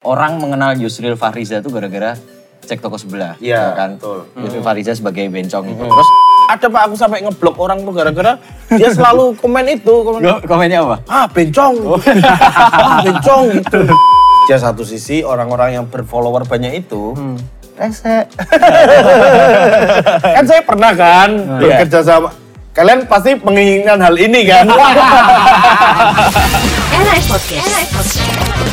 orang mengenal Yusril Fahriza itu gara-gara cek toko sebelah. Iya, ya kan? betul. Yusril Fahriza sebagai bencong itu. Terus Ada pak aku sampai ngeblok orang tuh gara-gara dia selalu komen itu. Komen, go- komennya apa? ah bencong. ah bencong gitu. Dia satu sisi orang-orang yang berfollower banyak itu. Rese. kan saya pernah kan bekerja sama. Kalian pasti menginginkan hal ini kan? Podcast. RAIN Podcast,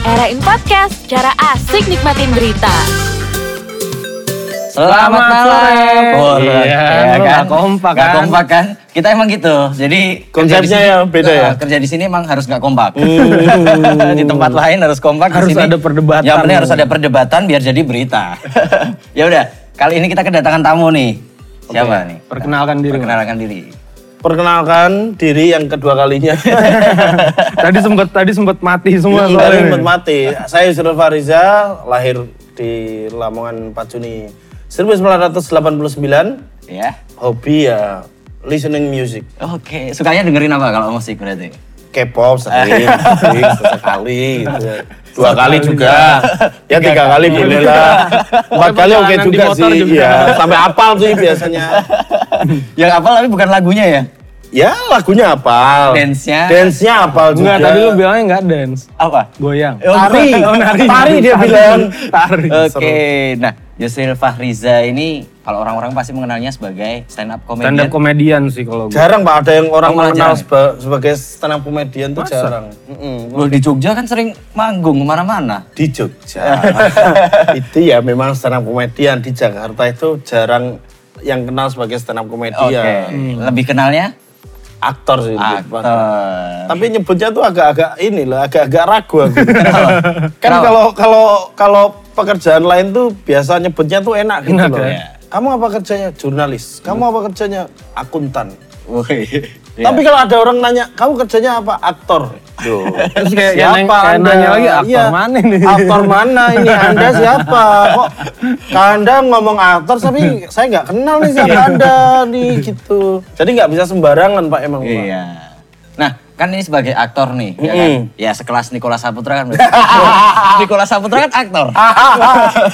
cara asik nikmatin berita. Selamat, Selamat malam. sore. Wah, Iya, ya lu nggak kompak kan? kompak kan? Kita emang gitu. Jadi Konsepnya di sini- ya beda ya? Kerja di sini emang harus nggak kompak. di tempat lain harus kompak. di Harus sini- ada perdebatan. Ya benar harus ada perdebatan biar jadi berita. ya udah, kali ini kita kedatangan tamu nih. Siapa nih? Perkenalkan diri. Perkenalkan diri. Perkenalkan diri yang kedua kalinya. tadi sempat tadi sempat mati semua Tadi soalnya. sempat mati. Saya Yusril Fariza, lahir di Lamongan 4 Juni 1989. Ya. Hobi ya listening music. Oke, sukanya dengerin apa kalau musik berarti? K-pop sering, sering sekali gitu. Dua kali juga. Ya tiga kali boleh lah. Empat kali oke juga sih. juga. Iya, sampai apal sih biasanya. Yang apa tapi bukan lagunya ya? Ya lagunya apal. Dance-nya? Dance-nya apal juga. Enggak, tadi lu bilangnya enggak dance. Apa? Goyang. Tari. Oh, nari. Tari dia bilang. Tari. Oke, nah Yusril Fahriza ini kalau orang-orang pasti mengenalnya sebagai stand up comedian. Stand up komedian sih kalau gue. Jarang pak ada yang orang Oh, malah mengenal ya? seba- sebagai stand up comedian tuh jarang. Mm-mm. Loh, di Jogja kan sering manggung ke mana-mana. Di Jogja. itu ya memang stand up comedian di Jakarta itu jarang yang kenal sebagai stand up Oke, comedian. lebih kenalnya Aktor sih. aktor. Tapi nyebutnya tuh agak-agak ini loh, agak-agak ragu aku. kan kalau kalau kalau pekerjaan lain tuh biasa nyebutnya tuh enak gitu Enak loh. ya? Kamu apa kerjanya? Jurnalis. Kamu apa kerjanya? Akuntan. Woi. Tapi kalau ada orang nanya, kamu kerjanya apa? Aktor. Duh. Terus kayak- siapa kayak anda? nanya lagi, aktor Iya. mana nih? Aktor mana ini? Anda siapa? Kok anda ngomong aktor, tapi saya nggak kenal nih siapa anda nih gitu. Jadi nggak bisa sembarangan pak emang pak. Iya. Nah, kan ini sebagai aktor nih, ya kan? Mm. Ya sekelas Nikola Saputra kan. Nikola Saputra kan aktor.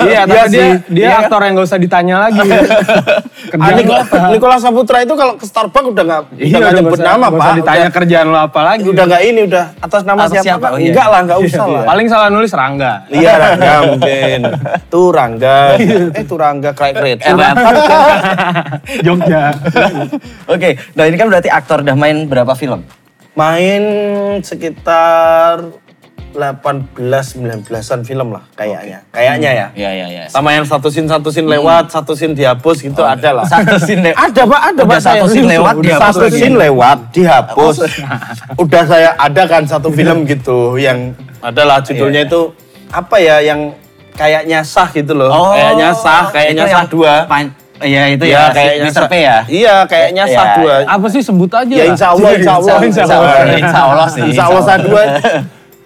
Iya, tapi Iya dia sih. dia Iya. aktor yang gak usah ditanya lagi. Ah, Kerjaan lu Niko- apa? Nikola Saputra itu kalau ke Starbucks udah nggak udah nggak udah nyebut nggak usah- nama pak. usah ditanya Udah- kerjaan lo apa lagi. udah nggak ini udah atas nama Atas siapa? siapa? Pak? Oh, iya. Enggak lah nggak usah lah. Paling salah nulis Rangga. Iya Rangga mungkin. Tuh Rangga. Eh tuh Rangga kayak kereta. Jogja. Oke, nah ini kan berarti aktor udah main berapa film? Main sekitar 18-19an film lah kayaknya. Kayaknya ya. Iya, iya, iya. Sama yang satu scene satu scene lewat, satu scene dihapus gitu ada lah. Satu scene le- Ada pak, ada pak. satu scene lewat, dihapus Satu scene lewat, dihapus. Udah saya ada kan satu film gitu yang adalah judulnya itu apa ya yang kayaknya sah gitu loh. kayaknya sah, kayaknya Oh, sah dua. Iya, itu Iya, ya, kayaknya Mr. P ya? Iya, kayaknya Iya, sah dua. Apa sih sebut aja Ya insya Allah, insya Allah, Insya Allah. Insya Allah sih. Insya Allah sah dua.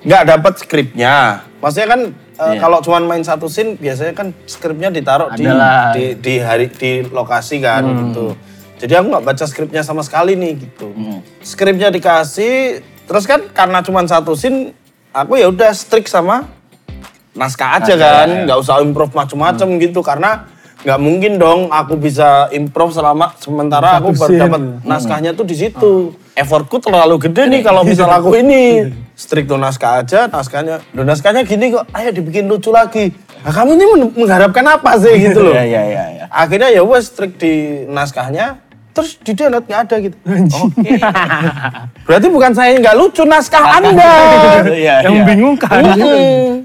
Nggak dapat skripnya. Maksudnya kan eh, Iya. kalau cuma main satu scene biasanya kan skripnya ditaruh di, di di hari di lokasi kan gitu. Jadi aku nggak baca skripnya sama sekali nih gitu. Skripnya dikasih, terus kan karena cuma satu scene, aku ya udah strict sama naskah aja Naskah, kan, ya. nggak usah improv macem-macem gitu karena nggak mungkin dong aku bisa improv selama sementara aku baru dapat naskahnya tuh di situ. Effortku terlalu gede nih kalau misal aku ini strict tuh naskah aja, naskahnya, lo naskahnya gini kok, ayo dibikin lucu lagi. Nah, kamu ini men- mengharapkan apa sih gitu loh? Iya, iya, iya. iya. Akhirnya ya wes strict di naskahnya, terus di download nggak ada gitu. Oke. Berarti bukan saya yang nggak lucu, naskah anda. Iya, yang iya. membingungkan Mm-mm. gitu.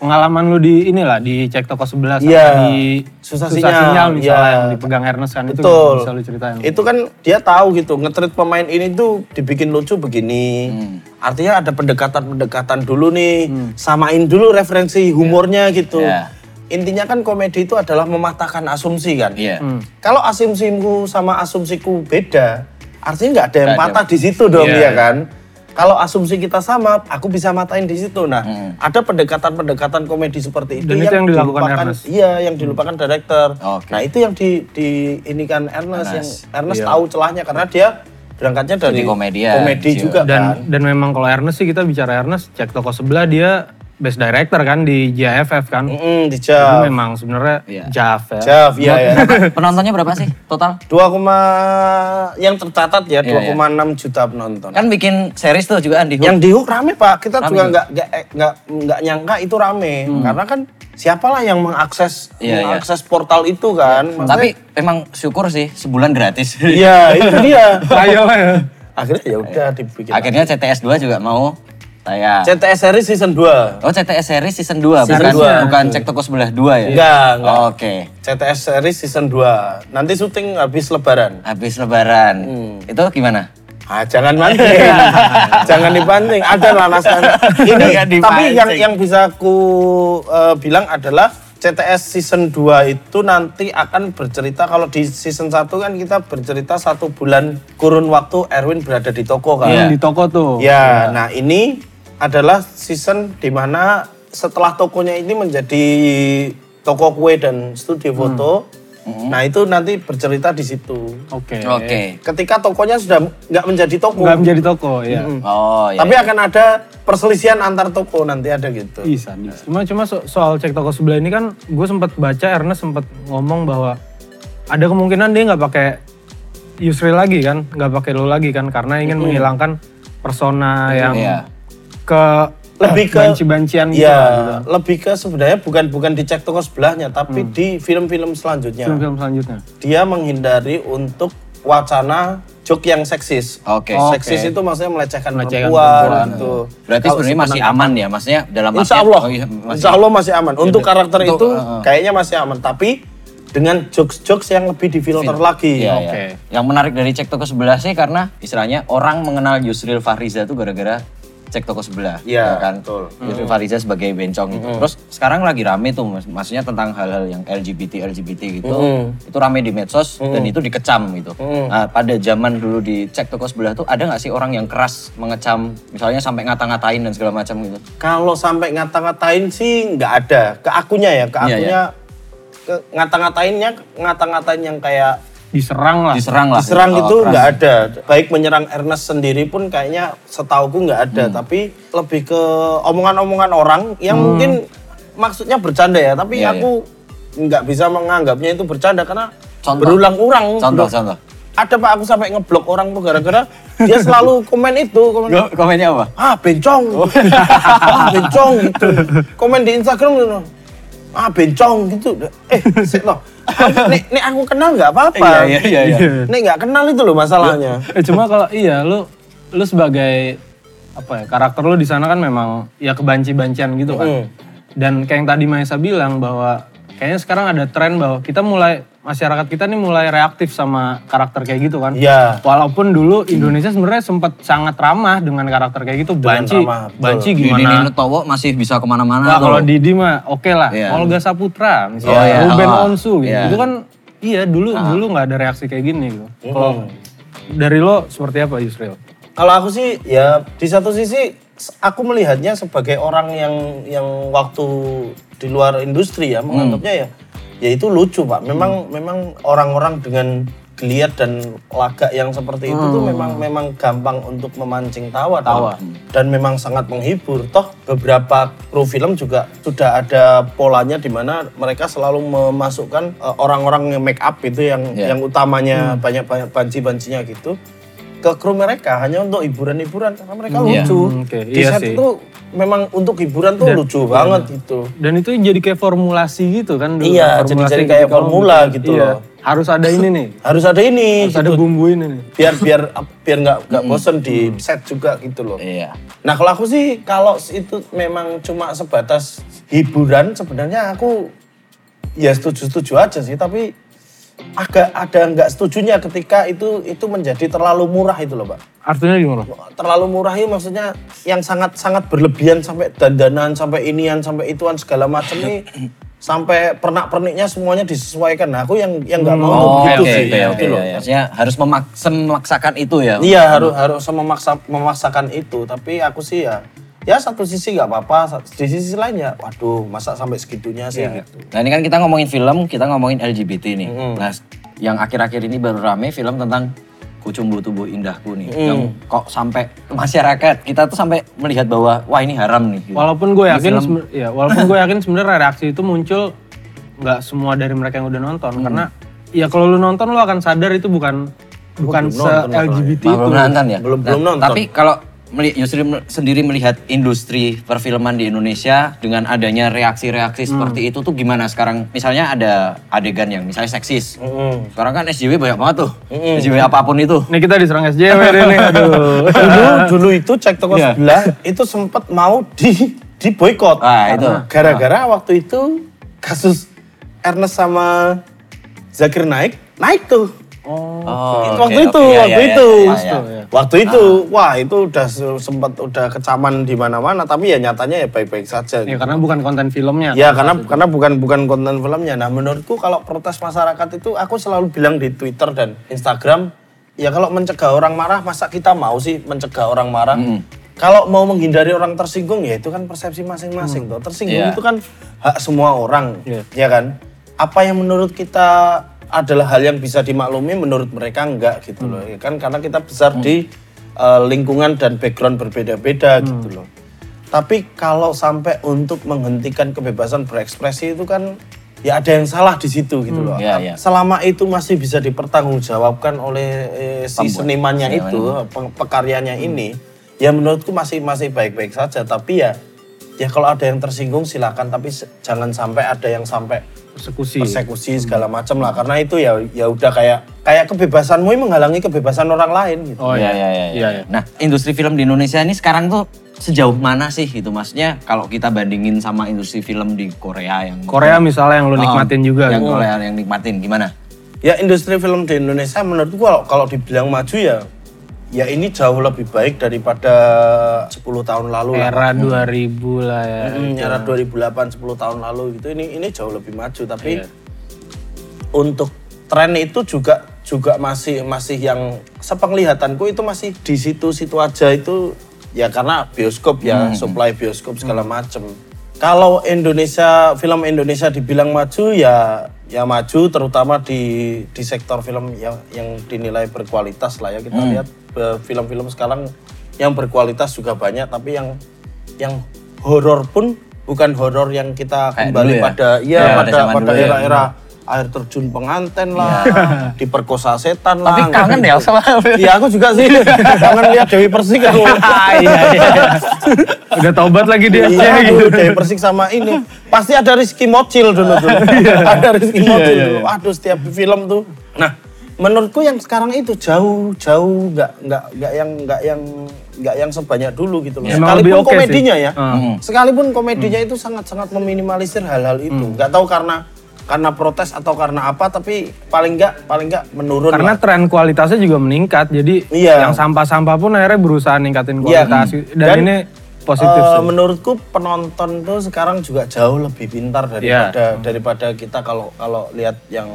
Pengalaman lu di inilah di cek toko sebelah sama Iya. di Susah susah, sinyal, sinyal, misalnya yang dipegang Ernest kan itu bisa lu ceritain. Itu kan dia tahu gitu, ngetrit pemain ini tuh dibikin lucu begini. Artinya ada pendekatan-pendekatan dulu nih, samain dulu referensi humornya gitu. Iya. Intinya kan komedi itu adalah mematahkan asumsi kan. Iya. Kalau asumsimu sama asumsiku beda, artinya nggak ada yang ada. patah di situ dong Iya, ya iya. kan. Kalau asumsi kita sama, aku bisa matain di situ. Nah, Hmm. ada pendekatan-pendekatan komedi seperti itu Dan itu yang dilakukan dilupakan- Ernest. Iya, yang dilupakan director. Oke. Nah, itu yang di, di ini kan Ernest, yang Ernest. Ernest Iya. tahu celahnya karena dia berangkatnya dari Jadi komedian, komedi Cio. juga dan kan. dan memang kalau Ernest sih kita bicara Ernest cek toko sebelah dia best director kan di JFF kan. Mm, di Itu Jav. memang sebenarnya Iya. Jav ya. Jav, iya ya. Penontonnya berapa sih total? 2, yang tercatat ya Iya, 2,6 juta penonton. Kan bikin series tuh juga di Hook. Yang di Hook rame pak, kita Rame juga nggak nggak eh, nggak nggak nyangka itu rame, karena kan siapalah yang mengakses Iya, iya. mengakses portal itu kan. Maksudnya- Tapi emang syukur sih sebulan gratis. iya itu dia. Ayo ya. Akhirnya ya udah dibikin. Akhirnya CTS 2 juga mau tayang. CTS series season 2 Oh CTS series season 2 Season bukan dua. bukan cek toko sebelah 2 ya? Enggak, enggak. Oh, Oke. CTS series season 2 Nanti syuting habis lebaran. Habis lebaran. Hmm. Itu gimana? Ah, jangan mancing. jangan dipancing. Ada lah naskah. Ini tapi dipancing. yang yang bisa aku eh, bilang adalah CTS season 2 itu nanti akan bercerita kalau di season 1 kan kita bercerita satu bulan kurun waktu Erwin berada di toko kan. Iya. Di toko tuh. Ya, nah ini adalah season di mana setelah tokonya ini menjadi toko kue dan studio foto. Nah itu nanti bercerita di situ. Oke. Oke. Ketika tokonya sudah nggak menjadi toko, Nggak menjadi toko ya. Oh ya. tapi akan ada perselisihan antar toko nanti ada gitu. Bisa, bisa. Cuma cuma so- soal cek toko sebelah ini kan gue sempat baca Ernest sempat ngomong bahwa ada kemungkinan dia nggak pakai Yusril lagi kan, nggak pakai lo lagi kan karena ingin menghilangkan persona yang Iya. Ke Lebih ke- banci-bancian gitu. Ya, gitu. lebih ke sebenarnya bukan bukan dicek toko sebelahnya, tapi di film-film selanjutnya. Film-film selanjutnya. Dia menghindari untuk wacana joke yang seksis. Oke. Seksis itu maksudnya melecehkan, Melecehkan perempuan, perempuan. gitu. Berarti Kalau sebenarnya masih aman ya, maksudnya dalam Insya Allah, Oh, iya, masih- Insya Allah masih aman. Untuk karakter Untuk, itu uh, uh. kayaknya masih aman, tapi dengan jokes-jokes yang lebih difilter lagi. Iya, Oke. iya. Yang menarik dari cek toko sebelah sih karena istilahnya orang mengenal Yusril Fahriza itu gara-gara cek toko sebelah. Iya, ya kan? betul. Yusril Fahriza sebagai bencong itu. Terus sekarang lagi rame tuh mas- maksudnya tentang hal-hal yang LGBT LGBT gitu. Itu rame di medsos dan itu dikecam gitu. Nah, pada zaman dulu di cek toko sebelah tuh ada nggak sih orang yang keras mengecam misalnya sampai ngata-ngatain dan segala macam gitu. Kalau sampai ngata-ngatain sih nggak ada. Ke akunya ya, ke Iya, akunya ke ngata-ngatainnya ngata-ngatain yang kayak Diserang lah. Diserang lah. diserang Oh, gitu keras. nggak ada. Baik menyerang Ernest sendiri pun kayaknya setauku nggak ada. Hmm. Tapi lebih ke omongan-omongan orang yang mungkin maksudnya bercanda ya. Tapi Hmm. Iya, aku nggak bisa menganggapnya itu bercanda karena Contoh. berulang-ulang. Contoh, contoh. Ada pak aku sampai ngeblok orang tuh gara-gara dia selalu komen itu. Komen, Go- Komennya apa? ah bencong, ah bencong gitu. Komen di Instagram gitu. Ah bencong gitu. Eh, sik loh. Nek, nek aku kenal nggak apa-apa. Iya, iya, iya, iya. Nek nggak kenal itu loh masalahnya. Eh cuma kalau iya lu lu sebagai apa ya karakter lu di sana kan memang ya kebanci-bancian gitu kan. Mm. Dan kayak yang tadi Maesa bilang bahwa kayaknya sekarang ada tren bahwa kita mulai masyarakat kita nih mulai reaktif sama karakter kayak gitu kan. Iya. Walaupun dulu Indonesia sebenarnya sempat sangat ramah dengan karakter kayak gitu. Banci, ramah, banci Didi gimana? Nutowo masih bisa ke mana-mana. Nah, kalau Didi mah oke lah. Iya. Olga Saputra, misalnya Oh, iya. Ruben Oh, Onsu gitu. iya. Itu kan iya dulu dulu nggak ada reaksi kayak gini gitu. Kalau dari lo seperti apa Yusril? Kalau aku sih ya di satu sisi aku melihatnya sebagai orang yang yang waktu di luar industri ya menganggapnya ya ya itu lucu pak. Memang memang orang-orang dengan geliat dan lagak yang seperti itu tuh memang memang gampang untuk memancing tawa tawa dan memang sangat menghibur. Toh beberapa kru film juga sudah ada polanya di mana mereka selalu memasukkan eh, orang-orang yang make up itu yang Iya. yang utamanya banyak-banyak banci-bancinya gitu ke kru mereka hanya untuk hiburan-hiburan karena mereka Iya. lucu. Hmm, oke. Di Iya set sih. itu memang untuk hiburan tuh lucu banget gitu. Dan itu jadi kayak formulasi gitu kan dulu. Iya, Formulasi jadi- jadi kayak lo formula bikin. gitu Iya. loh. Harus ada ini nih. Harus ada ini Harus ada gitu. bumbu ini nih. biar biar biar nggak nggak bosen di set juga gitu loh. Iya. Nah kalau aku sih kalau itu memang cuma sebatas hiburan sebenarnya aku ya setuju-setuju aja sih tapi agak ada nggak setujunya ketika itu itu menjadi terlalu murah itu loh pak. Artinya gimana? terlalu murah itu maksudnya yang sangat sangat berlebihan sampai dandanan sampai inian sampai ituan segala macam ini sampai pernak perniknya semuanya disesuaikan. Nah aku yang yang nggak mau Oh, begitu oke, sih. oke, oke, loh. iya, iya. Maksudnya harus memaksa, memaksakan itu ya. Iya harus harus memaksa memaksakan itu. Tapi aku sih ya ya satu sisi nggak apa-apa. Di sisi lain ya, waduh masa sampai segitunya sih gitu. Nah ini kan kita ngomongin film, kita ngomongin LGBT nih. Nah yang akhir-akhir ini baru rame film tentang Kucumbu Tubuh Indahku nih, yang kok sampai masyarakat kita tuh sampai melihat bahwa wah ini haram nih. gitu. Walaupun gue yakin, film- ya, walaupun gue yakin sebenarnya reaksi itu muncul nggak semua dari mereka yang udah nonton, Hmm. karena ya kalau lu nonton lu akan sadar itu bukan bukan se LGBT itu. belum nonton ya? Belum- Nah, belum nonton. Tapi kalau Yusri sendiri melihat industri perfilman di Indonesia dengan adanya reaksi-reaksi seperti itu tuh gimana sekarang? Misalnya ada adegan yang misalnya seksis. Sekarang kan SJW banyak banget tuh. SJW apa pun itu. Nih kita diserang SJW nih, aduh. dulu dulu itu cek toko Iya. sebelah itu sempat mau di di boykot Ah, itu. gara-gara waktu itu kasus Ernest sama Zakir naik naik tuh Oh, Itu oke, waktu oke. itu Iya, waktu iya, itu iya, iya. Waktu itu wah itu udah se- sempat udah kecaman di mana-mana tapi ya nyatanya ya baik-baik saja Ya gitu. karena bukan konten filmnya. Ya karena karena bukan bukan konten filmnya. Nah menurutku kalau protes masyarakat itu aku selalu bilang di Twitter dan Instagram ya kalau mencegah orang marah masa kita mau sih mencegah orang marah. Kalau mau menghindari orang tersinggung ya itu kan persepsi masing-masing toh. Tersinggung Iya. itu kan hak semua orang, Iya. ya kan? Apa yang menurut kita adalah hal yang bisa dimaklumi menurut mereka enggak gitu loh. Ya kan karena kita besar di uh, lingkungan dan background berbeda-beda gitu loh. Tapi kalau sampai untuk menghentikan kebebasan berekspresi itu kan ya ada yang salah di situ gitu loh. Iya, iya. Selama itu masih bisa dipertanggungjawabkan oleh eh, si Pembuat. senimannya Seniman itu, pe- pekaryanya ini, ya menurutku masih masih baik-baik saja. Tapi ya ya kalau ada yang tersinggung silakan, tapi jangan sampai ada yang sampai Persekusi. persekusi segala macam lah. Karena itu ya ya udah kayak kayak kebebasanmu menghalangi kebebasan orang lain gitu. Oh iya, iya, iya, iya. Nah, industri film di Indonesia ini sekarang tuh sejauh mana sih gitu maksudnya kalau kita bandingin sama industri film di Korea yang Korea misalnya yang lu Oh, nikmatin juga. yang gitu. Korea yang nikmatin gimana? Ya industri film di Indonesia menurutku kalau kalau dibilang maju ya ya ini jauh lebih baik daripada 10 tahun lalu lah. Era 2000 lah ya. Hmm, era 2008 10 tahun lalu gitu ini ini jauh lebih maju tapi Iya. untuk tren itu juga juga masih masih yang sepenglihatanku itu masih di situ-situ aja itu ya karena bioskop ya supply bioskop segala macem. Kalau Indonesia film Indonesia dibilang maju ya ya maju terutama di di sektor film yang yang dinilai berkualitas lah ya kita lihat eh, film-film sekarang yang berkualitas juga banyak tapi yang yang horor pun bukan horor yang kita kembali dulu ya? pada iya Ya, pada pada ya. era-era air terjun penganten lah, diperkosa setan lah. Tapi kangen ya sama Iya aku juga sih kangen lihat Dewi Persik aku. iya, iya. Udah taubat lagi dia. Iya, aduh, Dewi Persik sama ini. Pasti ada Rizky Mocil dulu tuh. ada Rizky Mocil dulu. Aduh setiap film tuh. Nah, menurutku yang sekarang itu jauh jauh nggak nggak nggak yang nggak yang nggak yang sebanyak dulu gitu loh. Emang Sekalipun lebih oke sih. komedinya ya. Hmm. Sekalipun komedinya itu sangat-sangat meminimalisir hal-hal itu. Nggak tahu karena karena protes atau karena apa tapi paling nggak paling nggak menurun Karena lah. tren kualitasnya juga meningkat, jadi Iya. yang sampah-sampah pun akhirnya berusaha ningkatin Iya. kualitas. Dan, Dan, ini positif Eh, sih. menurutku penonton tuh sekarang juga jauh lebih pintar daripada daripada kita kalau kalau lihat yang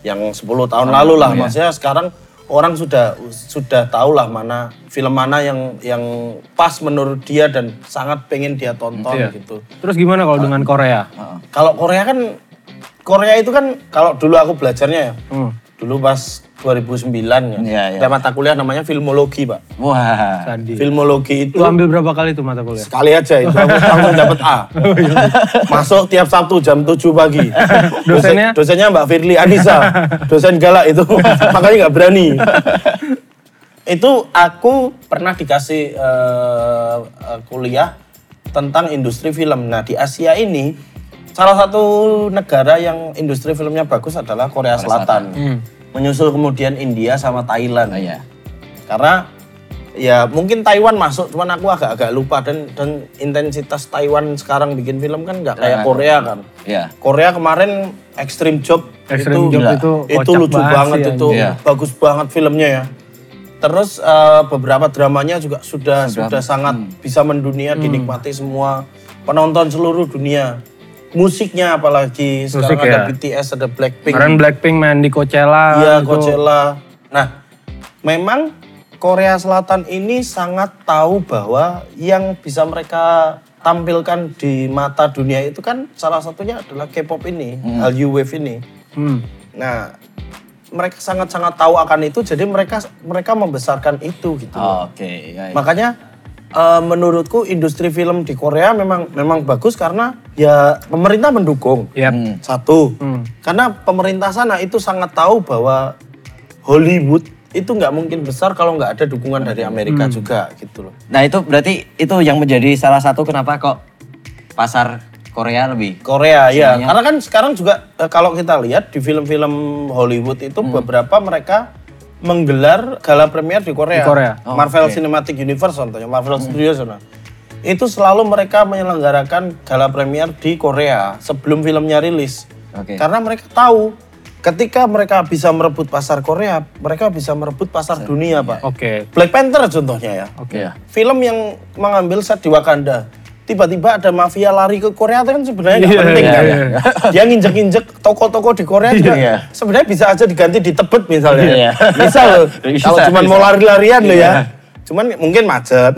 yang 10 tahun lalu lah maksudnya sekarang orang sudah sudah tahu lah mana film mana yang yang pas menurut dia dan sangat pengen dia tonton Iya. gitu. Terus gimana kalau dengan Korea? Kalau Korea kan Korea itu kan kalau dulu aku belajarnya ya. Hmm. Dulu pas 2009 ya. Iya, iya. Ada mata kuliah namanya filmologi, Pak. Wah. Tadi. Filmologi itu Lu ambil berapa kali tuh mata kuliah? Sekali aja itu aku langsung dapat A. Masuk tiap Sabtu jam 7 pagi. Dosennya? Dosen- dosennya Mbak Firly Anissa. Dosen galak itu. Makanya nggak berani. itu aku pernah dikasih eh, kuliah tentang industri film. Nah, di Asia ini salah satu negara yang industri filmnya bagus adalah Korea Selatan. Menyusul kemudian India sama Thailand. Oh, iya. Karena ya mungkin Taiwan masuk, cuman aku agak-agak lupa dan dan intensitas Taiwan sekarang bikin film kan nggak kayak Nah, Korea kan. Iya. Korea kemarin Extreme Job Extreme itu Job itu itu kocak lucu banget itu Iya. bagus banget filmnya ya. Terus eh, beberapa dramanya juga sudah sudah sangat Hmm. bisa mendunia dinikmati semua penonton seluruh dunia. Musiknya apalagi sekarang Musik ada ya. BTS, ada Blackpink. Kemarin Blackpink main di Coachella. Iya, itu. Coachella. Nah, memang Korea Selatan ini sangat tahu bahwa yang bisa mereka tampilkan di mata dunia itu kan salah satunya adalah K-pop ini, Hallyu Wave ini. Hmm. Nah, mereka sangat-sangat tahu akan itu jadi mereka mereka membesarkan itu gitu. loh. Oke, ya, ya. Makanya eh, menurutku industri film di Korea memang memang bagus karena ya pemerintah mendukung. Yap. Satu, karena pemerintah sana itu sangat tahu bahwa Hollywood itu nggak mungkin besar kalau nggak ada dukungan dari Amerika juga gitu loh. Nah itu berarti itu yang menjadi salah satu kenapa kok pasar Korea lebih Korea ya, karena kan sekarang juga eh, kalau kita lihat di film-film Hollywood itu beberapa mereka menggelar gala premier di Korea. Di Korea. Oh, Marvel oke. Cinematic Universe contohnya, Marvel Studios sana. Itu selalu mereka menyelenggarakan gala premier di Korea sebelum filmnya rilis. Oke. Karena mereka tahu ketika mereka bisa merebut pasar Korea, mereka bisa merebut pasar dunia, Pak. Oke. Black Panther contohnya ya. Oke. Iya. Film yang mengambil set di Wakanda. Tiba-tiba ada mafia lari ke Korea itu kan sebenarnya nggak Iya, penting iya, kan. iya. Dia nginjek-injek toko-toko di Korea juga Iya. sebenarnya bisa aja diganti di Tebet misalnya. Iya. Loh. Bisa, Kalau cuma mau lari-larian loh Iya. ya. Cuman mungkin macet.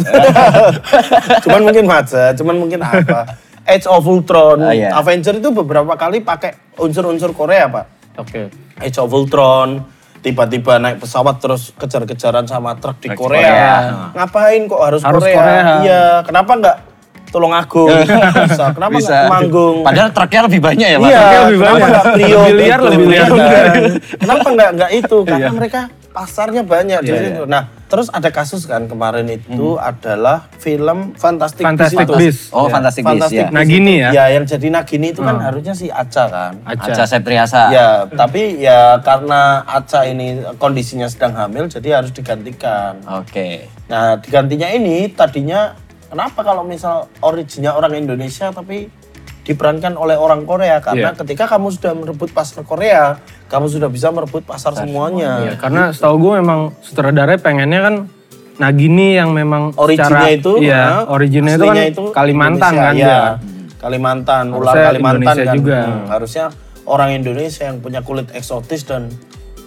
cuman mungkin macet, cuman mungkin apa. Age of Ultron, Ah, iya. Avenger itu beberapa kali pakai unsur-unsur Korea, Pak. Oke. Age of Ultron, tiba-tiba naik pesawat terus kejar-kejaran sama truk di Truk di Korea. Korea. Ngapain kok harus, Harus Korea? Korea. Iya, kenapa nggak Tulung Agung? Bisa. Kenapa nggak Temanggung? Padahal truknya lebih banyak ya Pak. Iya, Truknya lebih kenapa banyak. nggak Priok? Lebih liar, lebih liar. Iya kan? Kenapa nggak nggak itu? Karena Iya. mereka pasarnya banyak di Iya, situ. Nah, terus ada kasus kan kemarin itu adalah film Fantastic, Fantastic itu. Beasts. Oh, Iya. Fantastic Beasts ya. Nagini ya? Ya, yang jadi Nagini itu kan harusnya si Aca kan. Aca. Aca Septriasa. Ya, tapi ya karena Aca ini kondisinya sedang hamil, jadi harus digantikan. Oke. Nah, digantinya ini tadinya kenapa kalau misal originnya orang Indonesia tapi diperankan oleh orang Korea? Karena Iya. ketika kamu sudah merebut pasar Korea, kamu sudah bisa merebut pasar semuanya. Iya, karena setahu gue memang sutradaranya pengennya kan Nagini yang memang Originnya secara- itu, iya, nah, originnya itu kan aslinya Kalimantan Indonesia, kan ya. Kalimantan, ular Harusnya Kalimantan Indonesia kan. juga. Hmm, harusnya orang Indonesia yang punya kulit eksotis dan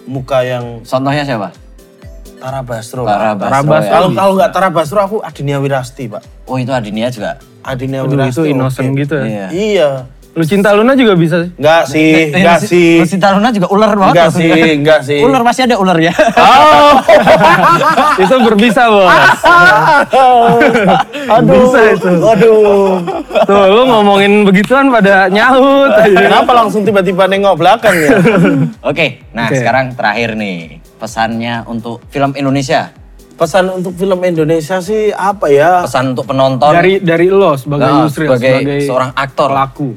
muka yang Contohnya siapa? Tara Basro. Tara. Basro. Tara Basro. ya. Kalau kalau nggak Tara Basro aku Adinia Wirasti, Pak. Oh itu Adinia juga. Adinia Aduh, Wirasti. itu innocent oke. gitu ya. Iya. Iya. Lu cinta Luna juga bisa sih. Enggak sih, enggak sih. Lucy Taruna juga ular banget. Enggak sih, enggak sih. Ular pasti ada ular ya. Oh. itu berbisa, Bos. Aduh. Bisa itu. Aduh. Tuh, lu ngomongin begituan pada nyaut aja. Kenapa langsung tiba-tiba nengok belakang ya? Oke, nah Oke. sekarang terakhir nih pesannya untuk film Indonesia. Pesan untuk film Indonesia sih apa ya? Pesan untuk penonton. Dari dari lo sebagai Nah, Yusril, sebagai seorang aktor. pelaku.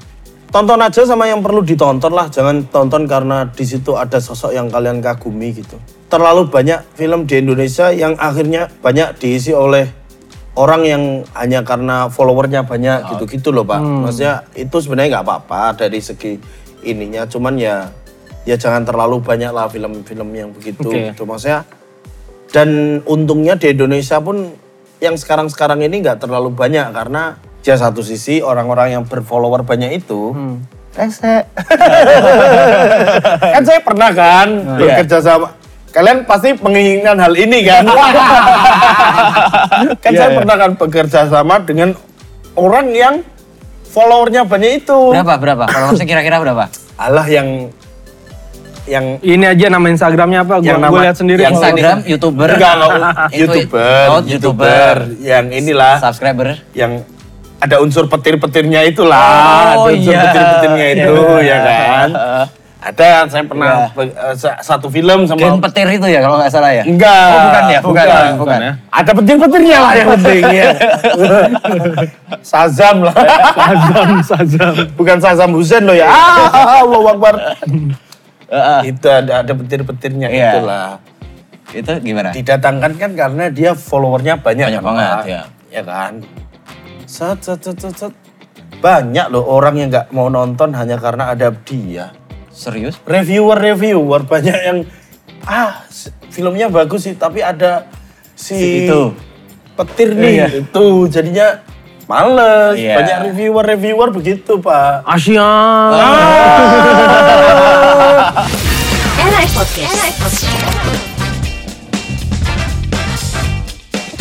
Tonton aja sama yang perlu ditonton lah, jangan tonton karena di situ ada sosok yang kalian kagumi gitu. Terlalu banyak film di Indonesia yang akhirnya banyak diisi oleh orang yang hanya karena followernya banyak gitu-gitu loh pak. Maksudnya itu sebenarnya nggak apa-apa dari segi ininya, cuman ya ya jangan terlalu banyak lah film-film yang begitu. Oke. Gitu. Maksudnya dan untungnya di Indonesia pun yang sekarang-sekarang ini nggak terlalu banyak karena ya satu sisi orang-orang yang berfollower banyak itu rese. kan saya pernah kan bekerja sama kalian pasti menginginkan hal ini kan. kan saya pernah kan bekerja sama dengan orang yang followernya banyak itu. Berapa berapa? Kalau saya kira-kira berapa? Allah yang yang Ini aja nama Instagramnya apa? Gua, Yang nama- gua lihat sendiri. yang Instagram, youtuber. enggak enggak, Itu- youtuber, Oh, youtuber yang inilah Subscriber. yang ada unsur petir-petirnya itulah, Oh, ada unsur iya. petir-petirnya itu Iya. ya kan. Ada saya pernah be- eh, sa- satu film sama Gen petir itu ya kalau nggak salah ya? enggak. Oh, bukan ya? Bukan, bukan. bukan ya. Ada petir-petirnya lah yang penting ya. Sazam lah. Sazam, Sazam. Bukan Sazam Husain loh ya. Ah, Allah Akbar. Heeh. Itu ada ada petir-petirnya Iya. itulah. itu gimana? didatangkan kan karena dia followernya banyak. Banyak kan, banget, ya. Ya kan. Set, set, set, set, set. Banyak loh orang yang nggak mau nonton hanya karena ada dia. Serius? Reviewer-reviewer banyak yang ah filmnya bagus sih tapi ada si, Si itu. petir nih Iya. itu jadinya males. Iya. Banyak reviewer-reviewer begitu pak. Asia. Podcast.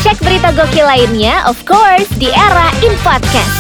Cek berita gokil lainnya, of course, di Era In Podcast.